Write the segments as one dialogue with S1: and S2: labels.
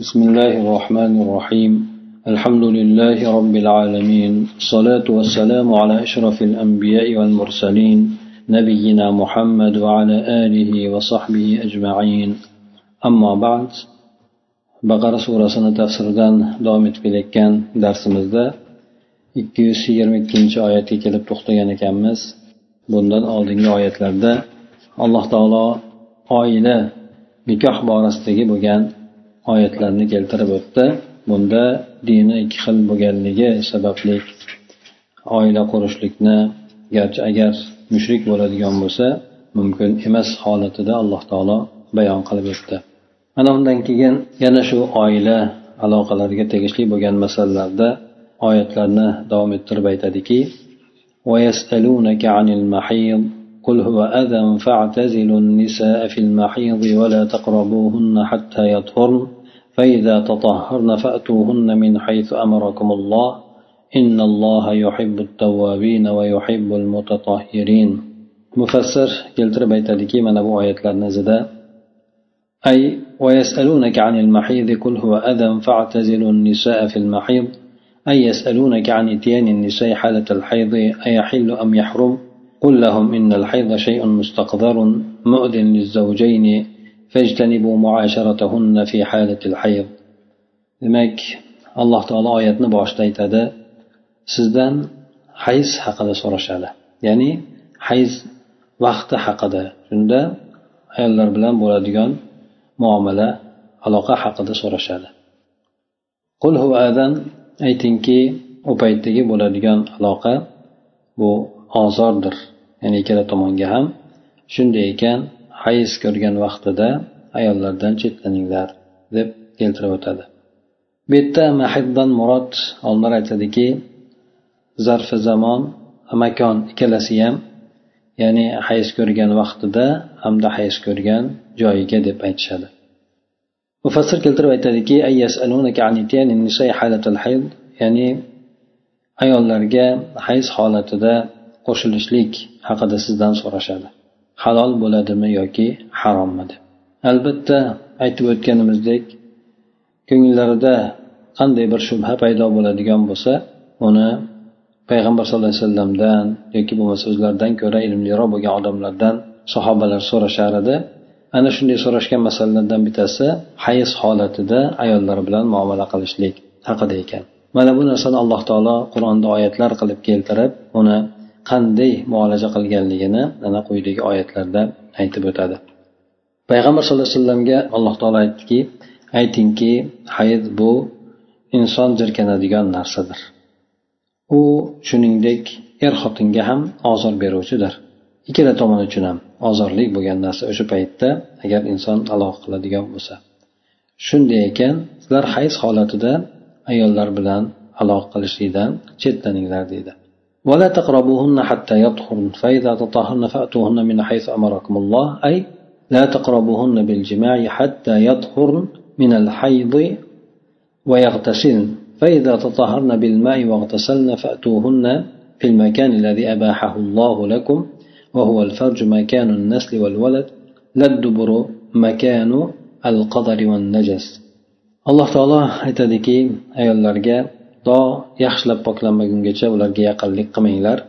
S1: بسم الله الرحمن الرحيم الحمد لله رب العالمين الصلاة والسلام على أشرف الأنبياء والمرسلين نبينا محمد وعلى آله وصحبه أجمعين أما بعد baqara surasini tafsiridan davom etib kelayotgan darsimizda ikki yuz yigirma ikkinchi oyatga kelib to'xtagan ekanmiz bundan oldingi oyatlarda alloh taolo oila nikoh borasidagi bo'lgan oyatlarni keltirib o'tdi bunda dini ikki xil bo'lganligi sababli oila qurishlikni garchi agar mushrik bo'ladigan bo'lsa mumkin emas holatida alloh taolo bayon qilib o'tdi mana undan keyin yana shu oila aloqalariga tegishli bo'lgan masalalarda oyatlarni davom ettirib aytadiki قل هو أذى فاعتزلوا النساء في المحيض ولا تقربوهن حتى يطهرن فإذا تطهرن فأتوهن من حيث أمركم الله. إن الله يحب التوابين ويحب المتطهرين. مفسر keltirib aytadiki mana bu oyatlarni zida أي ويسألونك عن المحيض قل هو أذى فاعتزلوا النساء في المحيض. أي يسألونك عن إتيان النساء حالة الحيض أيحل أم يحرم؟ قل لهم إن الحيض شيء مستقذر مؤذن للزوجين. demak alloh taolo oyatni boshida aytadi sizdan hayz haqida so'rashadi. Ya'ni hayz vaqti haqida shunda ayollar bilan bo'ladigan muomala aloqa haqida so'rashadi. Qul huvadan aytingki u paytdagi bo'ladigan aloqa bu ozordir. Ya'ni ikkala tomonga ham shunday ekan hayz ko'rgan vaqtida ayollardan chetlaninglar deb keltirib o'tadi. Bu yerda mahiddan murod olimlar aytadiki zarfi zamon makon ikkalasi ham ya'ni hayz ko'rgan vaqtida hamda hayz ko'rgan joyiga deb aytishadi. Mufassir keltirib aytadiki ya'ni ayollarga hayz holatida qo'shilishlik haqida sizdan so'rashadi. Halol bo'ladimi yoki harommi deb. Albatta aytib o'tganimizdek ko'ngillarida qanday bir shubha paydo bo'ladigan bo'lsa uni payg'ambar sallallohu alayhi vasallamdan yoki bo'lmasa o'zlaridan ko'ra ilmliroq bo'lgan odamlardan sahobalar so'rashar edi ana shunday so'rashgan masalalardan bittasi hayz holatida ayollar bilan muomala qilishlik haqida ekan. Mana bu narsani alloh taolo qur'onda oyatlar qilib keltirib uni qanday muolaja qilganligini ana quyidagi oyatlarda aytib o'tadi. Payg'ambar sallallohu alayhi vasallamga alloh taolo aytdiki aytingki hayz bu inson jirkanadigan narsadir. U shuningdek er xotinga ham ozor beruvchidir. Ikkala tomon uchun ham ozorlik bo'lgan narsa o'sha paytda agar inson aloqa qiladigan bo'lsa. Shunday ekan sizlar hayz holatida ayollar bilan aloqa qilishlikdan chetlaninglar deydi. ولا تقربوهن حتى يطهرن فإذا تطهرن فأتوهن من حيث أمركم الله أي لا تقربوهن بالجماع حتى يطهرن من الحيض ويغتسلن. فإذا تطهرن بالماء واغتسلن فأتوهن في المكان الذي أباحه الله لكم وهو الفرج مكان النسل والولد لا الدبر مكان القدر والنجس. alloh taolo aytadiki ayollarga to yaxshilab poklanmagungacha ularga yaqinlik qilmanglar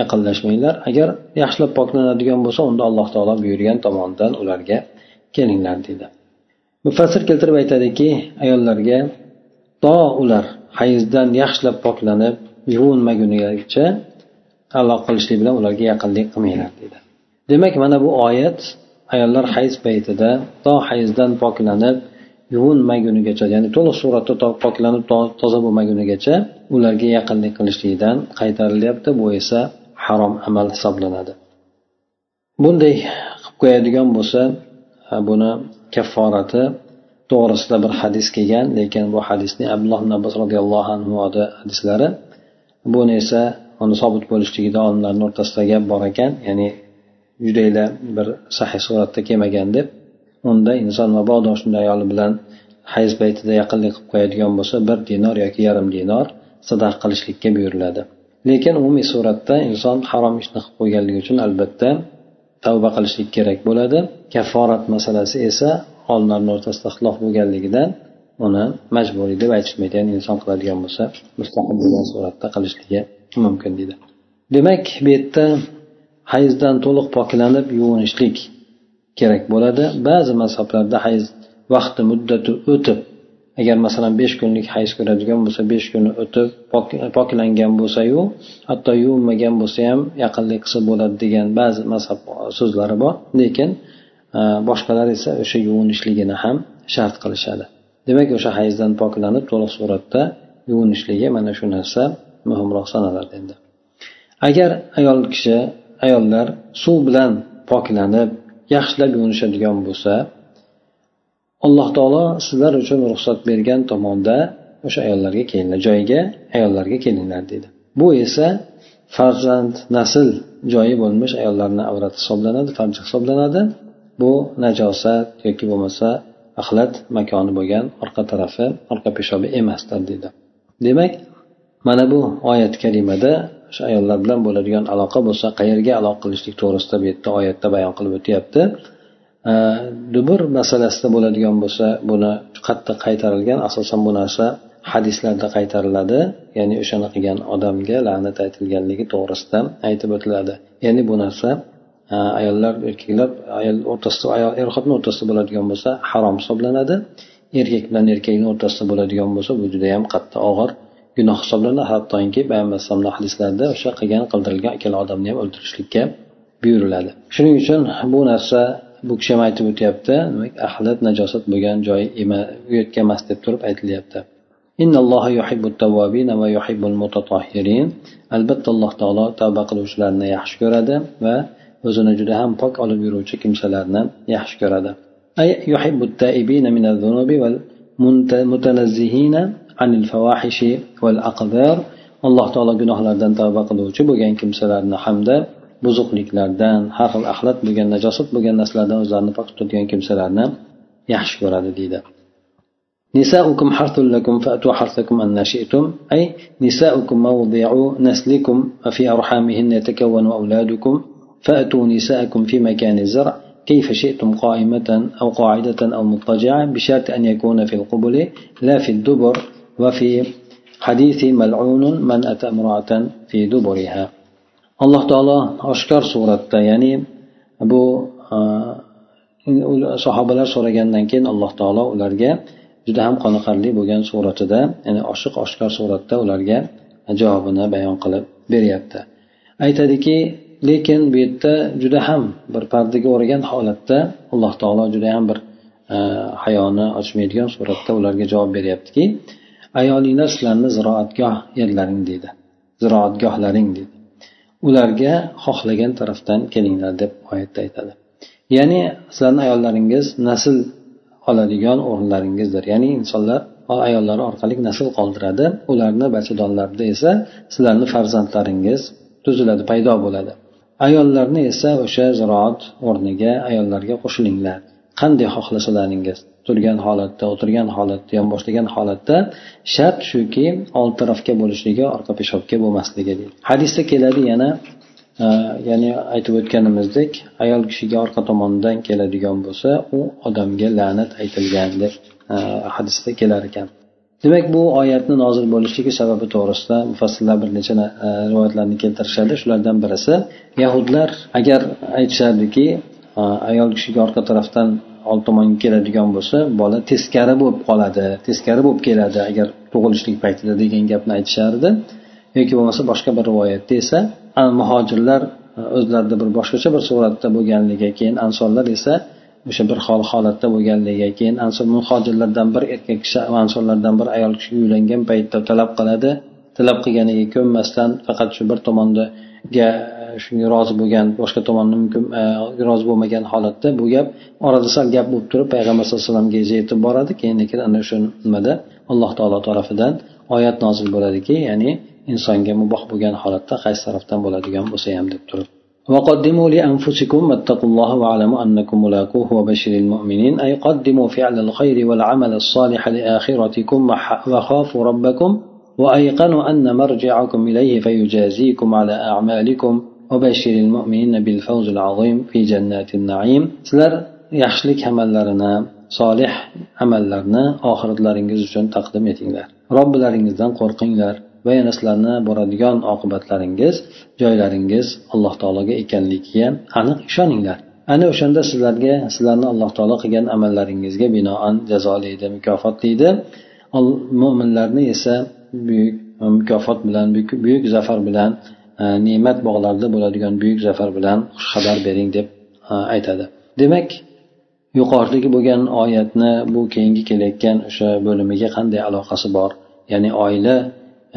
S1: yaqinlashmanglar. Agar yaxshilab poklanadigan bo'lsa unda alloh taolo buyurgan tomonidan ularga kelinglar deydi. Mufassir keltirib aytadiki ayollarga to ular hayzdan yaxshilab poklanib yuvinmagunigacha aloqa qilishlik bilan ularga yaqinlik qilmanglar deydi. Demak mana bu oyat ayollar hayz paytida to hayzdan poklanib yuvinmagunigacha ya'ni to'liq suratda poklanib toza bo'lmagunigacha ularga yaqinlik qilishlikdan qaytarilyapti. Bu esa harom amal hisoblanadi. Bunday qilib qo'yadigan bo'lsa buni kafforati to'g'risida bir hadis kelgan lekin bu hadisni abdulloh ibn abbos roziyallohu anhu hadislari buni esa uni sobit bo'lishligida olimlarni o'rtasida gap bor ekan ya'ni judayla bir sahih suratda kelmagan deb unda inson mabodo shunday ayoli bilan hayz paytida yaqinlik qilib qo'yadigan bo'lsa bir dinor yoki yarim dinor sadaqa qilishlikka buyuriladi. Lekin umumiy suratda inson harom ishni qilib qo'yganligi uchun albatta tavba qilishlik kerak bo'ladi. Kafforat masalasi esa olimlarni o'rtasida ixtilof bo'lganligidan uni majburiy deb aytishmaydi ya'ni inson qiladigan bo'lsa mustaqil bo'lgan suratda qilishligi mumkin deydi. Demak bu yerda hayzdan to'liq poklanib yuvinishlik kerak bo'ladi. Ba'zi mazhablarda hayz vaqti muddati o'tib agar masalan besh kunlik hayz ko'radigan bo'lsa besh kuni o'tib poklangan bo'lsayu hatto yuvinmagan bo'lsa ham yaqinlik qilsa bo'ladi degan ba'zi mazhab e, so'zlari bor. Lekin e, boshqalar esa o'sha yuvinishligini ham shart qilishadi. Demak o'sha hayzdan poklanib to'liq suratda yuvinishligi mana shu narsa muhimroq sanaladi endi. Agar ayol kishi ayollar suv bilan poklanib yaxshilab yuvinishadigan bo'lsa alloh taolo sizlar uchun ruxsat bergan tomonda o'sha ayollarga kelinglar joyiga ayollarga kelinglar deydi. Bu esa farzand nasl joyi bo'lmish ayollarni avrati hisoblanadi farji hisoblanadi. Bu najosat yoki bo'lmasa axlat makoni bo'lgan orqa tarafi orqa peshobi emasdir deydi. Demak mana bu oyat karimada o'sha ayollar bilan bo'ladigan aloqa bo'lsa qayerga aloqa qilishlik to'g'risida bu yerda oyatda bayon qilib o'tyapti. Dubur masalasida bo'ladigan bo'lsa buni qattiq qaytarilgan asosan bu narsa hadislarda qaytariladi. Ya'ni o'shani qilgan odamga la'nat aytilganligi to'g'risida aytib o'tiladi. Ya'ni bu narsa e, ayollar erkaklar ayol o'rtasida ayol er xotin o'rtasida bo'ladigan bo'lsa harom hisoblanadi. Erkak bilan erkakni o'rtasida bo'ladigan bo'lsa bu judayam qattiq og'ir gunoh hisoblanadi. Hattoki payg'ambar alayhisalomni hadislarida o'sha qilgan qildirilgan ikkala odamni ham o'ldirishlikka buyuriladi. Shuning uchun bu narsa bu kishi ham aytib o'tyapti demak ahlat najosat bo'lgan joy yerga emas deb turib aytilyapti. Albatta alloh taolo tavba qiluvchilarni yaxshi ko'radi va o'zini juda ham pok olib yuruvchi kimsalarni yaxshi ko'radi. عن الفواحش والأقدار. الله تعالى جنوه لردن توبة قدوش بغن كمسة لردن حمد بزوق لك لردن حق الأخلط بغن نجاسة بغن نس لردن وزارن فقط تدين كمسة لردن يحشك لردن نساؤكم حرث لكم فأتوا حرثكم أن نشئتم أي نساؤكم موضع نسلكم وفي أرحامهن يتكون أولادكم. فأتوا نساءكم في مكان الزرع. كيف شئتم قائمة أو قاعدة أو مضطجعة؟ بشرط أن يكون في القبل لا في الدبر. وفي حديث ملعون من أتى امرأة في دبرها alloh taolo oshkor suratda ya'ni bu sahobalar so'ragandan keyin alloh taolo ularga juda ham qoniqarli bo'lgan suratida ya'ni oshiq oshkor suratda ularga javobini bayon qilib beryapti aytadiki lekin bu yerda juda ham bir pardaga o'ragan holatda alloh taolo juda ham bir hayoni ochmaydigan suratda ularga javob beryaptiki ayolinglar sizlarni ziroatgoh yerlaring deydi ziroatgohlaring deydi ularga xohlagan tarafdan kelinglar deb oyatda aytadi. Ya'ni sizlarni ayollaringiz nasl oladigan o'rinlaringizdir. Ya'ni insonlar ayollari orqali nasl qoldiradi. Ularni bachadonlarida esa sizlarni farzandlaringiz tuziladi paydo bo'ladi. Ayollarni esa o'sha ziroat o'rniga ayollarga qo'shilinglar. Qanday xohlasalaringiz turgan holatda o'tirgan holatda yonboshlagan holatda shart shuki old tarafga bo'lishligi orqa peshobga bo'lmasligi hadisda keladi yana e, ya'ni aytib o'tganimizdek ayol kishiga orqa tomondan keladigan bo'lsa u odamga la'nat aytilgan deb hadisda kelar ekan. Demak bu oyatni nozil bo'lishligi sababi to'g'risida mufassillar bir necha e, rivoyatlarni keltirishadi. Shulardan birisi yahudlar agar aytishardiki e, ayol kishiga orqa tarafdan old tomonga keladigan bo'lsa bola teskari bo'lib qoladi teskari bo'lib keladi. Agar tug'ilishlik paytida degan gapni aytishardi yoki bo'lmasa boshqa bir rivoyatda esa muhojirlar e, o'zlarida bir boshqacha bir suratda bo'lganligiga keyin ansorlar esa o'sha bir xil holatda bo'lganligiga keyin ansor muhojirlardan bir erkak kishi ansorlardan bir ayol kishi uylangan paytda talab qiladi. Talab qilganiga ko'nmasdan faqat shu bir tomonda tomonga shunga rozi bo'lgan boshqa tomonni mumkin e, rozi bo'lmagan holatda bu gap orada sal gap bo'lib turib payg'ambar sallallohu alayhi vasallamga yetib boradi keyin keyin ana shu nimada alloh taolo tarafidan oyat nozil bo'ladiki ya'ni insonga muboh bo'lgan holatda qaysi tarafdan bo'ladigan bo'lsa ham deb turib وقدموا لأنفسكم واتقوا الله واعلموا أنكم ملاقوه وبشر المؤمنين أي قدموا فعل الخير والعمل الصالح لآخرتكم وخافوا ربكم وأيقنوا أن مرجعكم إليه فيجازيكم على أعمالكم وبشر المؤمنين بالفوز العظيم في جنات النعيم sizlar yaxshilik amallarini solih amallarni oxiratlaringiz uchun taqdim etinglar robbilaringizdan qo'rqinglar va yana sizlarni boradigan oqibatlaringiz joylaringiz alloh taologa ekanligiga aniq ishoninglar ana o'shanda sizlarga sizlarni alloh taolo qilgan amallaringizga binoan jazolaydi mukofotlaydi mo'minlarni esa buyuk mukofot bilan buyuk zafar bilan e, ne'mat bog'larida bo'ladigan buyuk zafar bilan xushxabar bering deb e, aytadi. Demak yuqoridagi bo'lgan oyatni bu keyingi kelayotgan o'sha bo'limiga qanday aloqasi bor? Ya'ni oila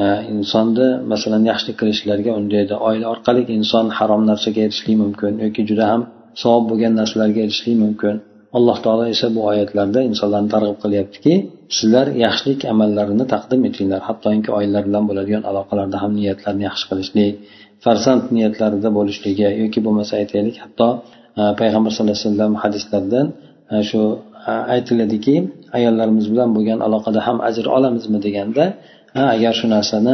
S1: e, insonni masalan yaxshilik qilishlarga undaydi oila orqali inson harom narsaga erishishligi mumkin yoki juda ham savob bo'lgan narsalarga erishishligi mumkin. Alloh taolo esa bu oyatlarda insonlarni targ'ib qilyaptiki sizlar yaxshilik amallarini taqdim etinglar. Hattoki oilalar bilan bo'ladigan aloqalarda ham niyatlarni yaxshi qilishlik farzand niyatlarida bo'lishligi yoki bo'lmasa aytaylik hatto e, payg'ambar sallallohu alayhi vasallam hadislardan e, shu e, aytiladiki ayollarimiz bilan bo'lgan aloqada ham ajr olamizmi? deganda agar shu narsani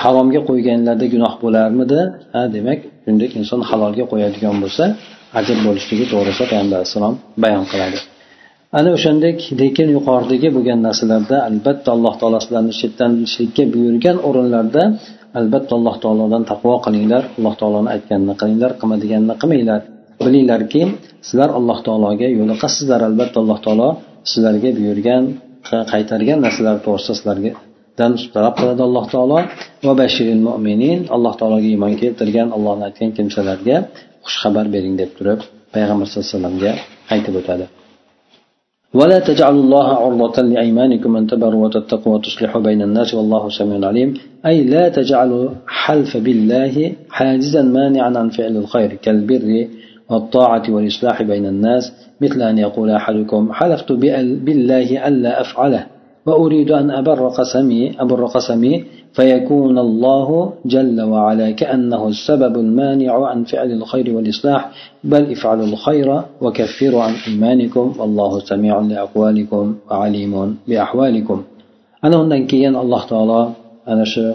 S1: haromga qo'yganlarda gunoh bo'larmidi? Ha demak shunday inson halolga qo'yadigan bo'lsa ajr bo'lishligi to'g'risida payg'ambar alayhissalom bayon qiladi. Ana o'shandek lekin yuqoridagi bo'lgan narsalarda albatta alloh taolo sizlarni chetlanishlikka buyurgan o'rinlarda albatta alloh taolodan taqvo qilinglar alloh taoloni aytganini qilinglar qilmadiganini qilmanglar. Bilinglarki sizlar alloh taologa yo'liqasizlar albatta alloh taolo sizlarga buyurgan qaytargan narsalar to'g'risida sizlarga dan talab qiladi alloh taolo. Va bashiril mo'minin alloh taologa iymon keltirgan allohni aytgan kimsalarga xushxabar bering deb turib payg'ambar sallallohu alayhi vasallamga aytib o'tadi. ولا تجعلوا الله عرضة لأيمانكم أن تبروا وتتقوا وتصلحوا بين الناس والله سميع عليم أي لا تجعلوا حلف بالله حاجزا مانعا عن فعل الخير كالبر والطاعة والإصلاح بين الناس مثل أن يقول أحدكم حلفت بالله ألا أفعله وأريد أن أبر قسمي أبر قسمي فيكون الله جل وعلا كأنه السبب المانع عن فعل الخير والإصلاح بل افعلوا الخير وكفروا عن إيمانكم والله سميع لأقوالكم وعليم بأحوالكم. أنا هنا كيان الله تعالى أنا شو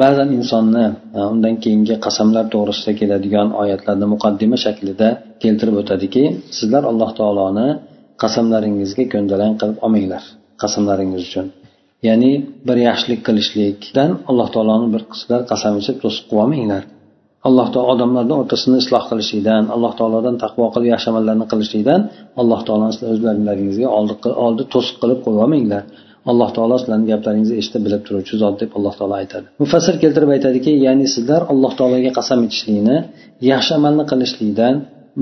S1: ba'zan insonni undan keyingi qasamlar لدى مقدمة شكل muqaddima shaklida keltirib o'tadiki sizlar alloh taoloni qasamlaringizga ko'ndalang qilib olmanglar qasamlaringiz uchun ya'ni bir yaxshilik qilishlikdan alloh taoloni bir qismlar qasam ichib to'siq qilib olmanglar alloh taolo odamlarni o'rtasini isloh qilishlikdan alloh taolodan taqvo qilib yaxshi amallarni qilishlikdan alloh taoloni sizlar o'zlaringizga oldi to'siq qilib qo'yib olmanglar alloh taolo sizlarni gaplaringizni eshitib bilib turuvchi zot deb alloh taolo aytadi mufassir keltirib aytadiki ya'ni sizlar alloh taologa qasam ichishlikni yaxshi amalni qilishlikdan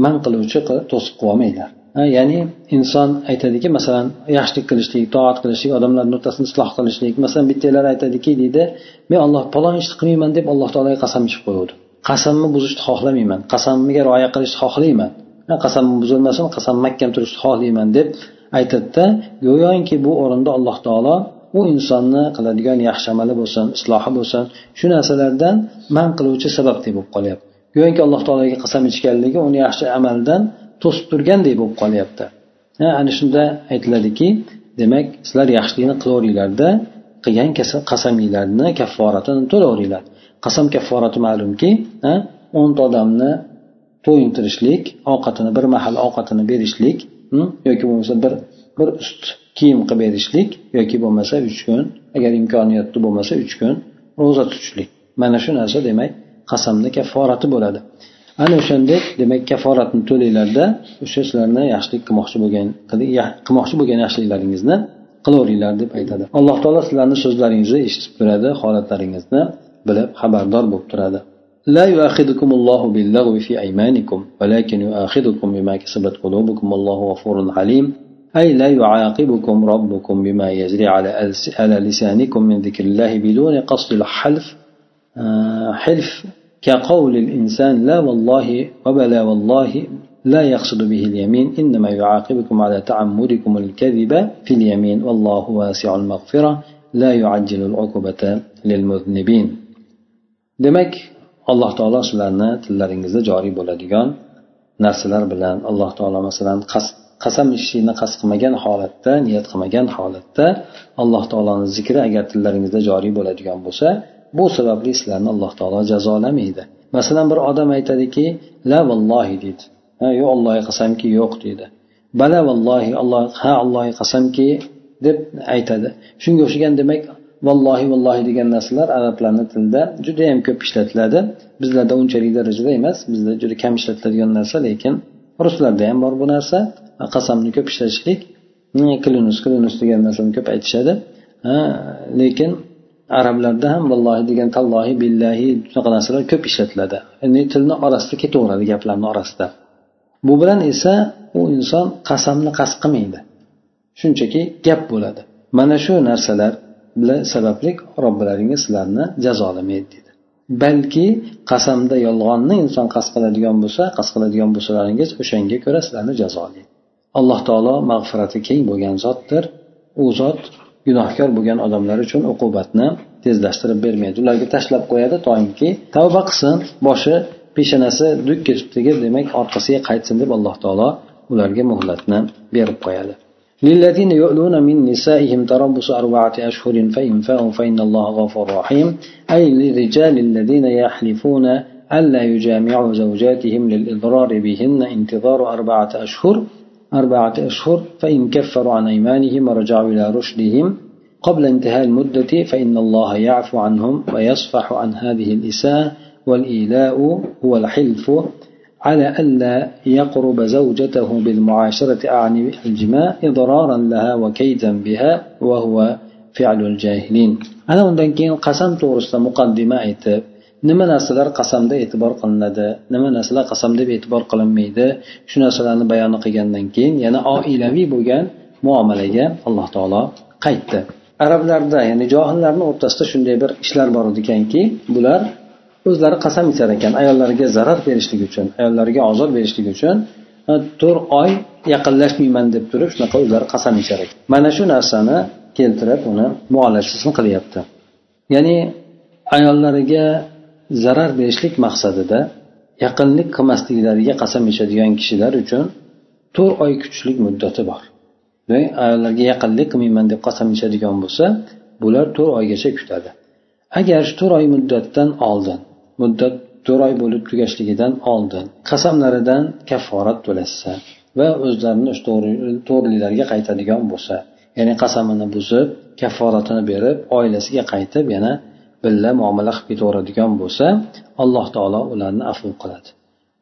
S1: man qiluvchi to'siq qilib olmanglar ya'ni inson aytadiki masalan yaxshilik qilishlik toat qilishlik odamlarni o'rtasini isloh qilishlik masalan bittalar aytadiki deydi men olloh palon ishni qilmayman deb alloh taologa qasam ichib qo'yuvdi. Qasamni buzishni xohlamayman qasamimga rioya qilishni xohlayman. Qasamim buzilmasin qasam mahkam turishni xohlayman deb aytadida go'yoki bu o'rinda alloh taolo u insonni qiladigan yaxshi amali bo'lsin islohi bo'lsin shu narsalardan man qiluvchi sababdek bo'lib qolyapti. Go'yoki alloh taologa qasam ichganligi uni yaxshi amaldan to'sib turgandek bo'lib qolyapti. Ana shunda aytiladiki demak sizlar yaxshilikni qilaveringlarda qilgan qasaminglarni kafforatini to'laveringlar. Qasam kafforati ma'lumki o'nta odamni to'yintirishlik ovqatini bir mahal ovqatini berishlik hm, yoki bo'lmasa bir bir ust kiyim qilib berishlik yoki bo'lmasa uch kun agar imkoniyati bo'lmasa uch kun ro'za tutishlik. Mana shu narsa demak qasamni kafforati bo'ladi. ana o'shandek demak kafforatni to'langlarda o'sha sizlarni yaxshilik qilmoqchi bo'lgan qilmoqchi bo'lgan yaxshiliklaringizni qilaveringlar deb aytadi alloh taolo sizlarni so'zlaringizni eshitib turadi holatlaringizni bilib xabardor bo'lib turadi لا يؤاخذكم الله باللغو في أيمانكم ولكن يؤاخذكم بما كسبت قلوبكم والله غفور حليم أي لا يعاقبكم ربكم بما يجري على على لسانكم من ذكر الله بدون قصد الحلف حلف كقول الإنسان لا والله وبلا والله لا يقصد به اليمين إنما يعاقبكم على تعمدكم الكذب في اليمين والله واسع المغفرة لا يعجل العقوبة للمذنبين demak alloh taolo shularni tillaringizda joriy bo'ladigan narsalar bilan alloh taolo masalan qasam ichishlikni qasd qilmagan holatda niyat qilmagan holatda alloh taoloni zikri agar tillaringizda joriy bo'ladigan bo'lsa bu sababli sizlarni alloh taolo jazolamaydi. Masalan bir odam aytadiki la vallohi deydi. Yo'q allohga qasamki yo'q deydi. Bala vallohi alloh ha allohga qasamki deb aytadi. Shunga o'xshagan demak vallohi vallohi degan narsalar arablarni tilida judayam ko'p ishlatiladi. Bizlarda unchalik darajada emas bizda juda kam ishlatiladigan narsa lekin ruslarda ham bor bu narsa. Qasamni ko'p ishlatishlik klinus hm, klinus degan narsani ko'p aytishadi. Lekin arablarda ham vallohi degan tallohi billahi shunaqa narsalar ko'p ishlatiladi. Ya'ni tilni orasida ketaveradi gaplarni orasida. Bu bilan esa u inson qasamni qasd qilmaydi. Shunchaki gap bo'ladi. Mana shu narsalar bilan sababli robbilaringiz sizlarni jazolamaydi deydi balki qasamda yolg'onni inson qasd qiladigan bo'lsa qasd qiladigan bo'lsalaringiz o'shanga ko'ra sizlarni jazolaydi. Alloh taolo mag'firati keng bo'lgan zotdir. U zot gunohkor bo'lgan odamlar uchun uqubatni tezlashtirib bermaydi ularga tashlab qo'yadi toinki tavba qilsin boshi peshonasi duk ketibdigi demak orqasiga qaytsin deb alloh taolo ularga muhlatni berib qo'yadi للذين يؤلون من نسائهم تربص أربعة أشهر فإن فاءوا فإن الله غفور رحيم أي للرجال الذين يحلفون ألا يجامعوا زوجاتهم للإضرار بهن انتظار أربعة أشهر أربعة أشهر فإن كفروا عن أيمانهم ورجعوا إلى رشدهم قبل انتهاء المدة فإن الله يعفو عنهم ويصفح عن هذه الإساءة والإيلاء هو الحلف على ألا يقرب زوجته بالمعاشرة أعني الجماع إضرارا لها وكيدا بها وهو فعل الجاهلين. أنا keyin qasam to'g'risida muqaddima aytib nima narsalar qasamda e'tibor qilinadi nima narsalar qasam deb e'tibor qilinmaydi shu narsalarni bayon qilgandan keyin yana oilaviy bo'lgan muomalaga alloh taolo qaytdi. Arablarda ya'ni johillarni o'rtasida shunday bir ishlar bor ekanki bular o'zlari qasam ichar ekan ayollariga zarar berishlik uchun ayollariga ozor berishlik uchun to'rt oy yaqinlashmayman deb turib shunaqa o'zlari qasam ichar ekan. Mana shu narsani keltirib uni muolajasini qilyapti. Ya'ni ayollariga zarar berishlik maqsadida yaqinlik qilmasliklariga qasam ichadigan kishilar uchun to'rt oy kutishlik muddati bor. Ayollarga yaqinlik qilmayman deb qasam ichadigan bo'lsa bular to'rt oygacha kutadi. Agar shu to'rt oy muddatdan oldin muddat to'rt oy bo'lib tugashligidan oldin qasamlaridan kafforat to'lashsa va o'zlarini to'g'riliklariga qaytadigan bo'lsa ya'ni qasamini buzib kafforatini berib oilasiga qaytib yana birga muomala qilib ketaveradigan bo'lsa alloh taolo ularni afv qiladi.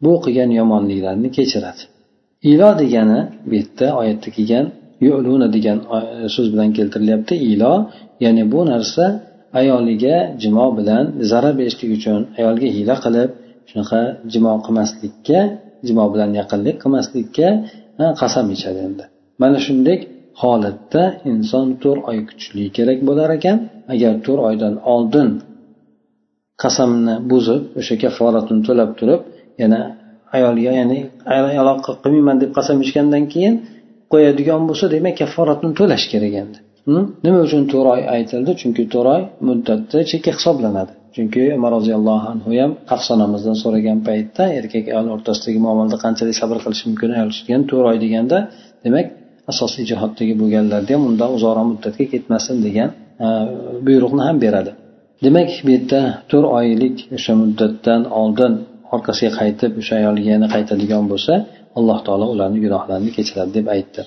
S1: Bu qilgan yomonliklarni kechiradi. Ilo degani bu yerda oyatda kelgan yuluna degan e, so'z bilan keltirilyapti ilo ya'ni bu narsa ayoliga jimo bilan zarar berishlik uchun ayolga hiyla qilib shunaqa jimo qilmaslikka jimo bilan yaqinlik qilmaslikka qasam ichadi endi. Mana shunday holatda inson to'rt oy kutishligi kerak bo'lar ekan. Agar to'rt oydan oldin qasamni buzib o'sha kafforatini to'lab turib yana ayolga ya'ni aloqa qilmayman deb qasam ichgandan keyin qo'yadigan bo'lsa demak kafforatni to'lash kerak endi. Hm? Nima uchun to'rt oy aytildi? Chunki to'rt oy muddatda chekka hisoblanadi. Chunki umar roziyallohu anhu ham hafsa onamizdan so'ragan paytda erkak ayol o'rtasidagi muomalada qanchalik sabr qilish mumkin ayol degan to'rt oy deganda demak asosiy jihatdagi bo'lganlarda ham undan uzoqroq muddatga ketmasin degan buyruqni ham beradi demak bu yerda to'rt oylik o'sha muddatdan oldin orqasiga qaytib o'sha ayoliga yana qaytadigan bo'lsa alloh taolo ularni gunohlarini kechiradi deb aytdi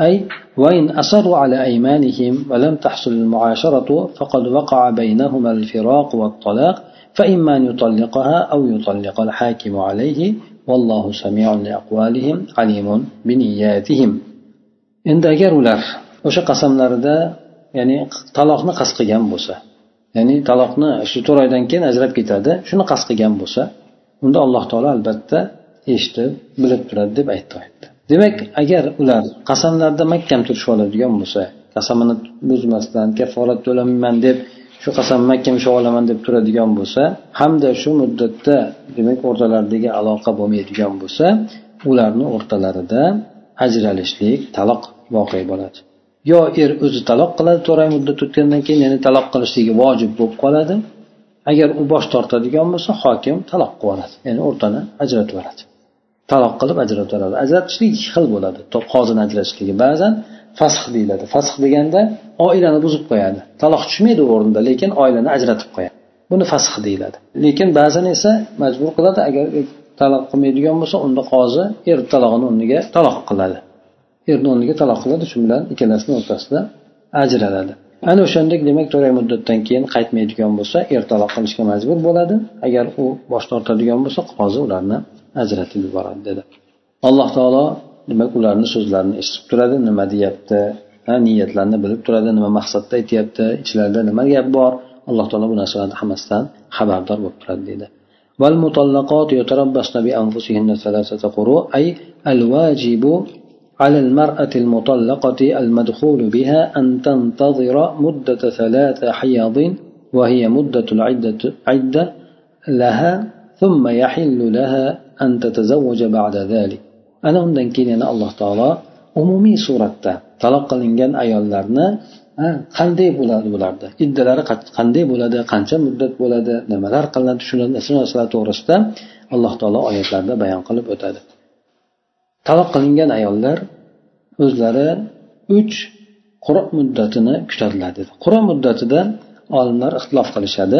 S1: أي وإن أصروا على أيمانهم ولم تحصل المعاشرة فقد وقع بينهما الفراق والطلاق فإما أن يطلقها أو يطلق الحاكم عليه vallohu samiun aqvalihim alimun biniyatihim endi agar ular o'sha qasamlarida ya'ni taloqni qasd qilgan bo'lsa ya'ni taloqni shu to'rt oydan keyin ajrab ketadi shuni qasd qilgan bo'lsa unda alloh taolo albatta eshitib bilib turadi deb aytdi demak agar ular qasamlarda mahkam turishib oladigan bo'lsa qasamini buzmasdan kafforat to'lamayman deb shu qasam mahkam ushlab olaman deb turadigan bo'lsa hamda shu muddatda demak o'rtalaridagi aloqa bo'lmaydigan bo'lsa ularni o'rtalarida ajralishlik taloq voqe bo'ladi. Yo er o'zi taloq qiladi to'rt oy muddat o'tgandan keyin yana taloq qilishligi vojib bo'lib qoladi. Agar u bosh tortadigan bo'lsa hokim taloq qilib yuboradi ya'ni o'rtani ajratib yuboradi taloq qilib ajratib yuboradi ajratishlik ikki xil bo'ladi. Qozini ajratishligi ba'zan fasx deyiladi. Fasx deganda oilani buzib qo'yadi. Taloq tushmaydi u o'rnida lekin oilani ajratib qo'yadi. Buni fasx deyiladi. Lekin ba'zan esa majbur qiladi agar taloq qilmaydigan bo'lsa unda qozi er talog'ini o'rniga taloq qiladi. Erni o'rniga taloq qiladi shu bilan ikkalasini o'rtasida ajraladi. Ana o'shandek demak to'rt oy muddatdan keyin qaytmaydigan bo'lsa er taloq qilishga majbur bo'ladi. Agar u bosh tortadigan bo'lsa qozi ularni ajratib yuboradi dedi. Alloh taolo demak ularni so'zlarini eshitib turadi nima deyapti niyatlarini bilib turadi nima maqsadda aytyapti ichlarida nima gap bor alloh taolo bu narsalarni hammasidan xabardor bo'lib turadi deydi والمطلقات يتربصن بأنفسهن ثلاثة قروء أي الواجب على المرأة المطلقة المدخول بها أن تنتظر مدة ثلاث حيض وهي مدة العدة عدة لها ثم يحل لها أن تتزوج بعد ذلك ana undan keyin yana alloh taolo umumiy suratda taloq qilingan ayollarni qanday bo'ladi bularni? Iddalari qanday bo'ladi? Qancha muddat bo'ladi? Nimalar qilinadi? Shu narsalar to'g'risida alloh taolo oyatlarda bayon qilib o'tadi. Taloq qilingan ayollar o'zlari uch qur muddatini kutadilar dedi. Qura muddatida olimlar ixtilof qilishadi.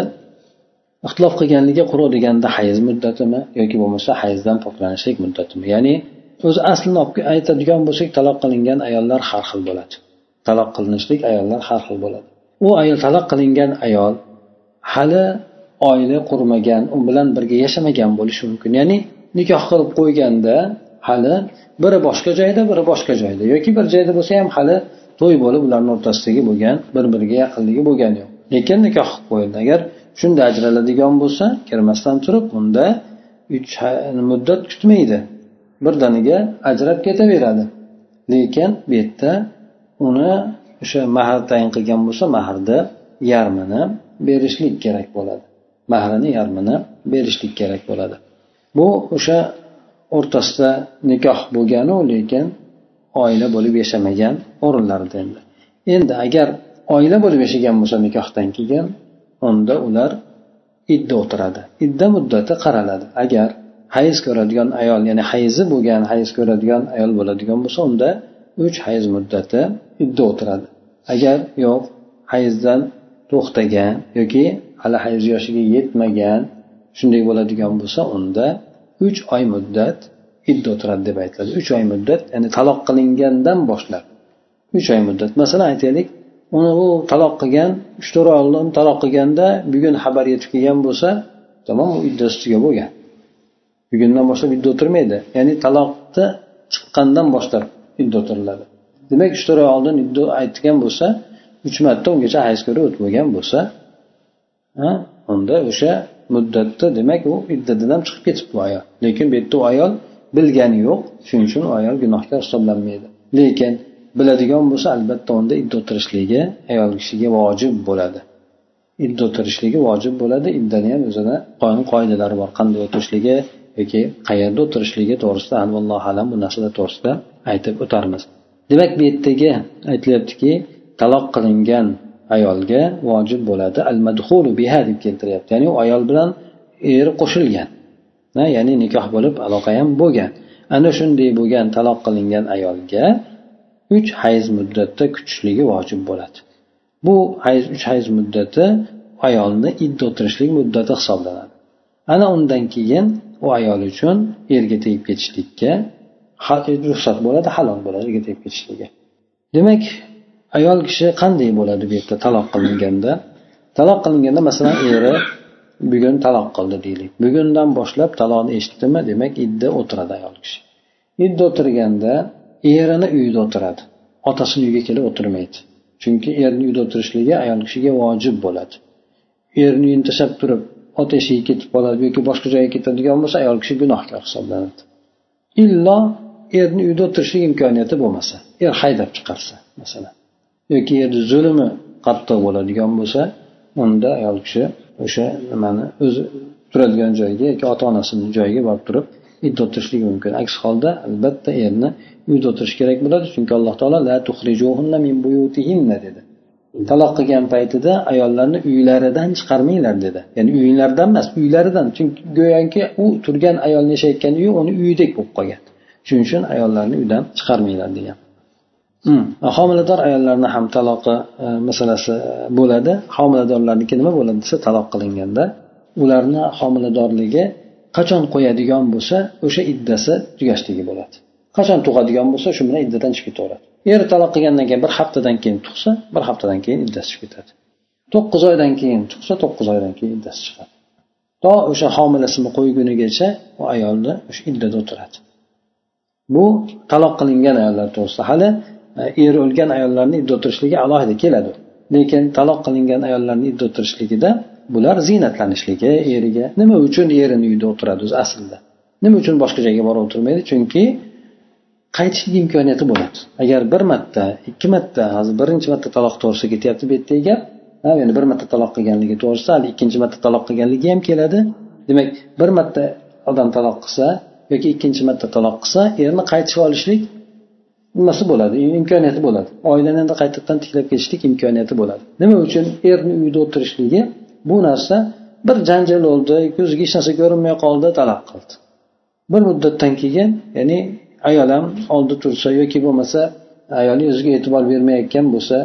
S1: Ixtilof qilganligi quru deganda hayz muddatimi yoki bo'lmasa hayzdan poklanishlik muddatimi? Ya'ni o'zi aslini olib aytadigan bo'lsak taloq qilingan ayollar har xil bo'ladi. Taloq qilinishlik ayollar har xil bo'ladi. U ayol taloq qilingan ayol hali oila qurmagan u bilan birga yashamagan bo'lishi mumkin. Ya'ni nikoh qilib qo'yganda hali biri boshqa joyda biri boshqa joyda. Yoki bir joyda bo'lsa ham hali to'y bo'lib ularni o'rtasidagi bo'lgan bir biriga yaqinligi bo'lgani yo'q. Lekin nikoh qilib qo'yildi. Agar shunda ajraladigan bo'lsa kirmasdan turib unda uch muddat kutmaydi. Birdaniga ajrab ketaveradi. Lekin bu yerda uni o'sha mahr tayin qilgan bo'lsa mahrni yarmini berishlik kerak bo'ladi. Mahrini yarmini berishlik kerak bo'ladi. Bu o'sha o'rtasida nikoh bo'lganu lekin oila bo'lib yashamagan o'rinlarida endi. Endi agar oila bo'lib yashagan bo'lsa nikohdan keyin unda ular idda o'tiradi. Idda muddati qaraladi. Agar hayz ko'radigan ayol ya'ni hayzi bo'lgan hayz ko'radigan ayol bo'ladigan bo'lsa unda uch hayz muddati idda o'tiradi. Agar yo'q hayzdan to'xtagan yoki hali hayz yoshiga yetmagan shunday bo'ladigan bo'lsa unda uch oy muddat idda o'tiradi deb aytiladi. Uch oy muddat ya'ni taloq qilingandan boshlab uch oy muddat. Masalan aytaylik uni u taloq qilgan uch to'rt oy oldin taloq qilganda bugun xabar yetib kelgan bo'lsa tamom u iddasi tugab bo'lgan. Bugundan boshlab idda o'tirmaydi. Ya'ni taloqni chiqqandan boshlab idda o'tiriladi. Demak uch to'rt oy oldin idda aytgan bo'lsa uch marta ungacha hayz ko'rib o'tib bo'lgan bo'lsa unda o'sha muddatda demak u iddatidan chiqib ketibdi bu ayol. Lekin bu yerda u ayol bilgani yo'q. Shuning uchun u ayol gunohkor hisoblanmaydi. Lekin biladigan bo'lsa albatta unda idda o'tirishligi ayol kishiga vojib bo'ladi. Idda o'tirishligi vojib bo'ladi. Iddani ham o'zini qonun qoidalari bor. Qanday o'tirishligi yoki qayerda o'tirishligi to'g'risida allohu alam bu narsalar to'g'risida aytib o'tarmiz. Demak bu yerdagi aytilyaptiki taloq qilingan ayolga vojib bo'ladi al madhulu biha deb keltiryapti. Ya'ni u ayol bilan eri qo'shilgan. Ya'ni nikoh bo'lib aloqa ham bo'lgan. Ana shunday bo'lgan taloq qilingan ayolga uch hayz muddatda kutishligi vojib bo'ladi. Bu hayz uch hayz muddati ayolni idda o'tirishlik muddati hisoblanadi. Ana undan keyin u ayol uchun erga tegib ketishlikka ruxsat bo'ladi halol bo'ladi erga tegib ketishligi. Demak ayol kishi qanday bo'ladi bu yerda taloq qilinganda? Taloq qilinganda masalan eri bugun taloq qildi deylik. Bugundan boshlab taloqni eshitdimi? Demak idda o'tiradi ayol kishi. Idda o'tirganda erini uyida o'tiradi. Otasini uyiga kelib o'tirmaydi. Chunki erni uyda o'tirishligi ayol kishiga vojib bo'ladi. Erni uyini tashlab turib ot eshigiga ketib qoladi yoki boshqa joyga ketadigan bo'lsa ayol kishi gunohkor hisoblanadi. Illo erni uyda o'tirishlik imkoniyati bo'lmasa er haydab chiqarsa masalan yoki erni zulmi qattiq bo'ladigan bo'lsa unda ayol kishi o'sha nimani o'zi turadigan joyiga yoki ota onasini joyiga borib turib uyda o'tirishligi mumkin. Aks holda albatta erni uyda o'tirish kerak bo'ladi chunki alloh taolo la min buyutihinna dedi. Taloq qilgan paytida ayollarni uylaridan chiqarmanglar dedi. Ya'ni uyinglardan emas uylaridan. Chunki go'yoki u turgan ayolni yashayotgan uyi uni uyidek bo'lib qolgan. Shuning uchun ayollarni uydan chiqarmanglar degan. Hmm. Homilador ayollarni ham taloqi e, masalasi e, bo'ladi. Homiladorlarniki nima bo'ladi desa taloq qilinganda ularni homiladorligi qachon qo'yadigan bo'lsa o'sha iddasi tugashligi bo'ladi. Qachon tug'adigan bo'lsa shu bilan iddadan chiqib ketaveradi. Eri taloq qilgandan keyin bir haftadan keyin tug'sa bir haftadan keyin iddasi chiqib ketadi. To'qqiz oydan keyin tug'sa to'qqiz oydan keyin iddasi chiqadi. To o'sha homilasini qo'ygunigacha u ayolni o'sha iddada o'tiradi. Bu taloq qilingan ayollar to'g'risida hali eri o'lgan ayollarni idda o'tirishligi alohida keladi. Lekin taloq qilingan ayollarni idda o'tirishligida bular ziynatlanishligi eriga. Nima uchun erini uyda o'tiradi o'zi aslida? Nima uchun boshqa joyga borib o'tirmaydi? Chunki qaytishlik imkoniyati bo'ladi. Agar bir marta ikki marta hozir birinchi marta taloq to'g'risida ketyapti bu yerdagi gap ya'ni bir marta taloq qilganligi to'g'risida hali ikkinchi marta taloq qilganligi ham keladi. Demak bir marta odam taloq qilsa yoki ikkinchi marta taloq qilsa erni qaytishib olishlik nimasi bo'ladi? Imkoniyati bo'ladi. Oilani endi qaytadan tiklab ketishlik imkoniyati bo'ladi. Nima uchun erni uyda o'tirishligi? Bu narsa bir janjal bo'ldi ko'ziga hech narsa ko'rinmay qoldi taloq qildi. Bir muddatdan keyin ya'ni ayol ham oldi tursa yoki bo'lmasa ayoli o'ziga e'tibor bermayotgan bo'lsa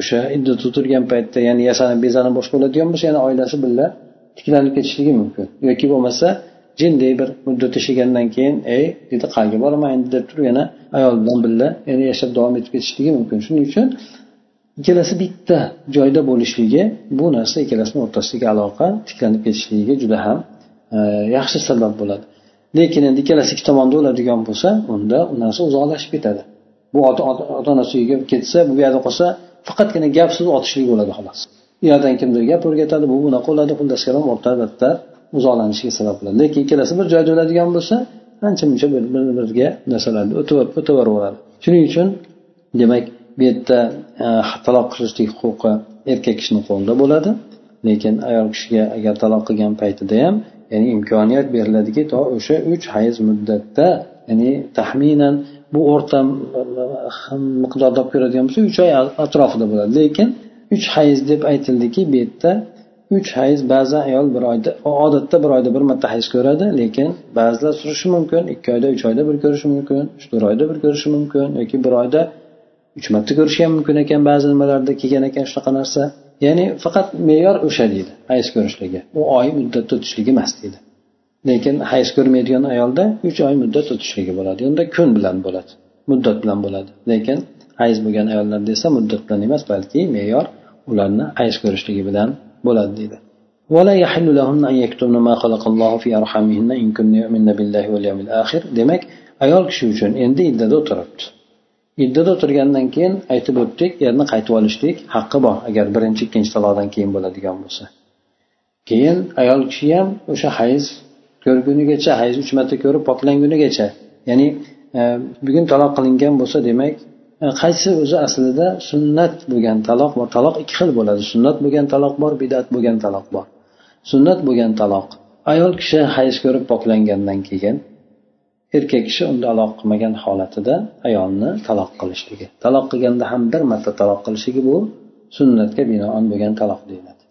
S1: o'sha iddatda turgan paytda ya'ni yasanib bezanib boshqa bo'ladigan bo'lsa yana oilasi birga tiklanib ketishligi mumkin. Yoki bo'lmasa jinday bir muddat yashagandan keyin ey dedi qayerga boraman endi? deb turib yana ayol bilan birga yana yashab davom etib ketishligi mumkin. Shuning uchun ikkalasi bitta joyda bo'lishligi bu narsa ikkalasini o'rtasidagi aloqa tiklanib ketishligiga juda ham e, yaxshi sabab bo'ladi. Lekin endi ikkalasi ikki tomonda o'ladigan bo'lsa unda u narsa uzoqlashib ketadi. Bu ota onasi uyiga ketsa bu yerda qolsa faqatgina gap so'z otishlik bo'ladi xolos. U yoqdan kimdir gap o'rgatadi bu bunaqa bo'ladi xullas kalom albatta battar uzoqlanishiga sabab bo'ladi. Lekin ikkalasi bir joyda o'ladigan bo'lsa ancha muncha bir biriga narsalarni o'taveradi shuning uchun demak bu yerda e, taloq qilishlik huquqi erkak kishini qo'lida bo'ladi. Lekin ayol kishiga agar taloq qilgan paytida ham ya'ni imkoniyat beriladiki to o'sha uch hayz muddatda ya'ni taxminan bu o'rta miqdorda olib ko'radigan bo'lsa uch oy atrofida bo'ladi. Lekin uch hayz deb aytildiki bu yerda uch hayz ba'zi ayol bir oyda odatda bir oyda bir marta hayz ko'radi lekin ba'zilar surishi mumkin ikki oyda uch oyda bir ko'rishi mumkin uch to'rt oyda bir ko'rishi mumkin yoki bir oyda uch marta ko'rishi ham mumkin ekan ba'zi nimalarda kelgan ekan shunaqa narsa. ya'ni faqat me'yor o'sha deydi hayz ko'rishligi u oy muddatda o'tishligi emas deydi lekin hayz ko'rmaydigan ayolda uch oy muddat o'tishligi bo'ladi unda kun bilan bo'ladi muddat bilan bo'ladi lekin hayz bo'lgan ayollarda esa muddat bilan emas balki me'yor ularni hayz ko'rishligi bilan bo'ladi deydi ولا يحل لهن أن يكتمن ما خلق الله في أرحامهن إن كن يؤمن بالله واليوم الآخر demak ayol kishi uchun endi iddada o'tiribdi Iddada o'tirgandan keyin aytib o'tdik erni qaytib olishlik haqqi bor agar birinchi ikkinchi taloqdan keyin bo'ladigan bo'lsa. Keyin ayol kishi ham o'sha hayz ko'rgunigacha hayz uch marta ko'rib poklangunigacha ya'ni e, bugun taloq qilingan bo'lsa demak e, qaysi o'zi aslida sunnat bo'lgan taloq bor? Taloq ikki xil bo'ladi. Sunnat bo'lgan taloq bor bidat bo'lgan taloq bor. Sunnat bo'lgan taloq. Ayol kishi hayz ko'rib poklangandan keyin erkak kishi unda aloqa qilmagan holatida ayolni taloq qilishligi. Taloq qilganda ham bir marta taloq qilishligi bu sunnatga binoan bo'lgan taloq deyiladi.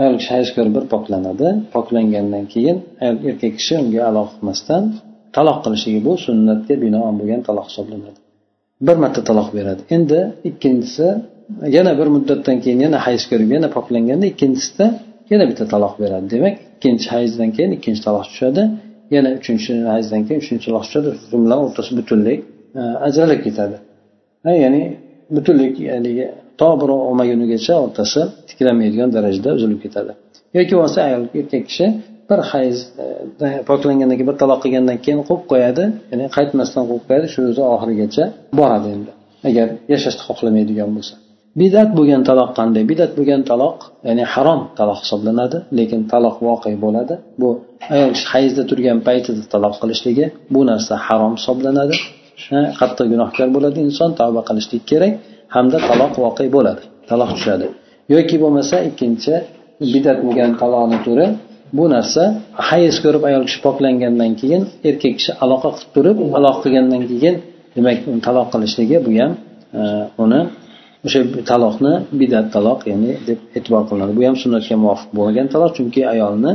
S1: Ayol kishi hayz ko'rib bir poklanadi. Poklangandan keyin erkak kishi unga aloqa qilmasdan taloq qilishligi bu sunnatga binoan bo'lgan taloq hisoblanadi. Bir marta taloq beradi. Endi ikkinchisi yana bir muddatdan keyin yana hayz ko'rib yana poklanganda ikkinchisida yana bitta taloq beradi. Demak ikkinchi hayzdan keyin ikkinchi taloq tushadi. Yana uchinchi hayzdan keyin uchinchi taloq tushadi bilan o'rtasi butunlay e, ajralib ketadi. Ya'ni butunlay haligi to bir olmagunigacha o'rtasi tiklanmaydigan darajada uzilib ketadi. Yoki bo'lmasa ayol erkak kishi bir hayz e, poklangandan keyin bir taloq qilgandan keyin qo'yib qo'yadi ya'ni qaytmasdan qo'yib qo'yadi shu o'zi oxirigacha boradi endi. Agar yashashni xohlamaydigan bo'lsa. Bidat bo'lgan taloq qanday? Bidat bo'lgan taloq ya'ni harom taloq hisoblanadi lekin taloq voqe bo'ladi. Bu ayol hayzda turgan paytida taloq qilishligi bu narsa harom hisoblanadi. Qattiq gunohkor bo'ladi inson tavba qilishlik kerak hamda taloq voqe bo'ladi taloq tushadi. Yoki bo'lmasa ikkinchi bidat bo'lgan taloqni turi bu narsa hayz ko'rib ayol kishi poklangandan keyin erkak kishi aloqa qilib turib aloqa qilgandan keyin demak taloq qilishligi bu ham e, uni o'sha taloqni bidat taloq ya'ni deb e'tibor qilinadi. Bu ham sunnatga muvofiq bo'lmagan taloq chunki ayolni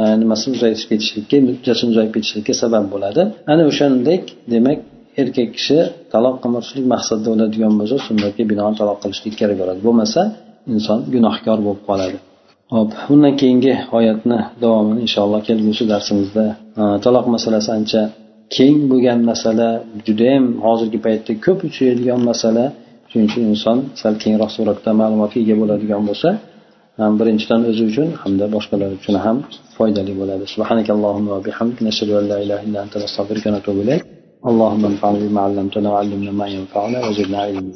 S1: e, nimasini uzaytirib ketishlikka muddatini uzayib ketishlikka sabab bo'ladi. Ana o'shandek demak erkak kishi taloq qilmoqchilik maqsadida bo'ladigan bo'lsa sunnatga binoan taloq qilishlik kerak bo'ladi. Bo'lmasa inson gunohkor bo'lib qoladi. Hop bundan keyingi oyatni davomini inshaalloh kelgusi darsimizda e, taloq masalasi ancha keng bo'lgan masala judayam hozirgi paytda ko'p uchraydigan masala. shuning uchun inson sal kengroq suratda ma'lumotga ega bo'ladigan bo'lsa ham birinchidan o'zi uchun hamda boshqalar uchun ham foydali bo'ladi اللهم انفعنا بما علمتنا وعلمنا ما ينفعنا وزدنا علما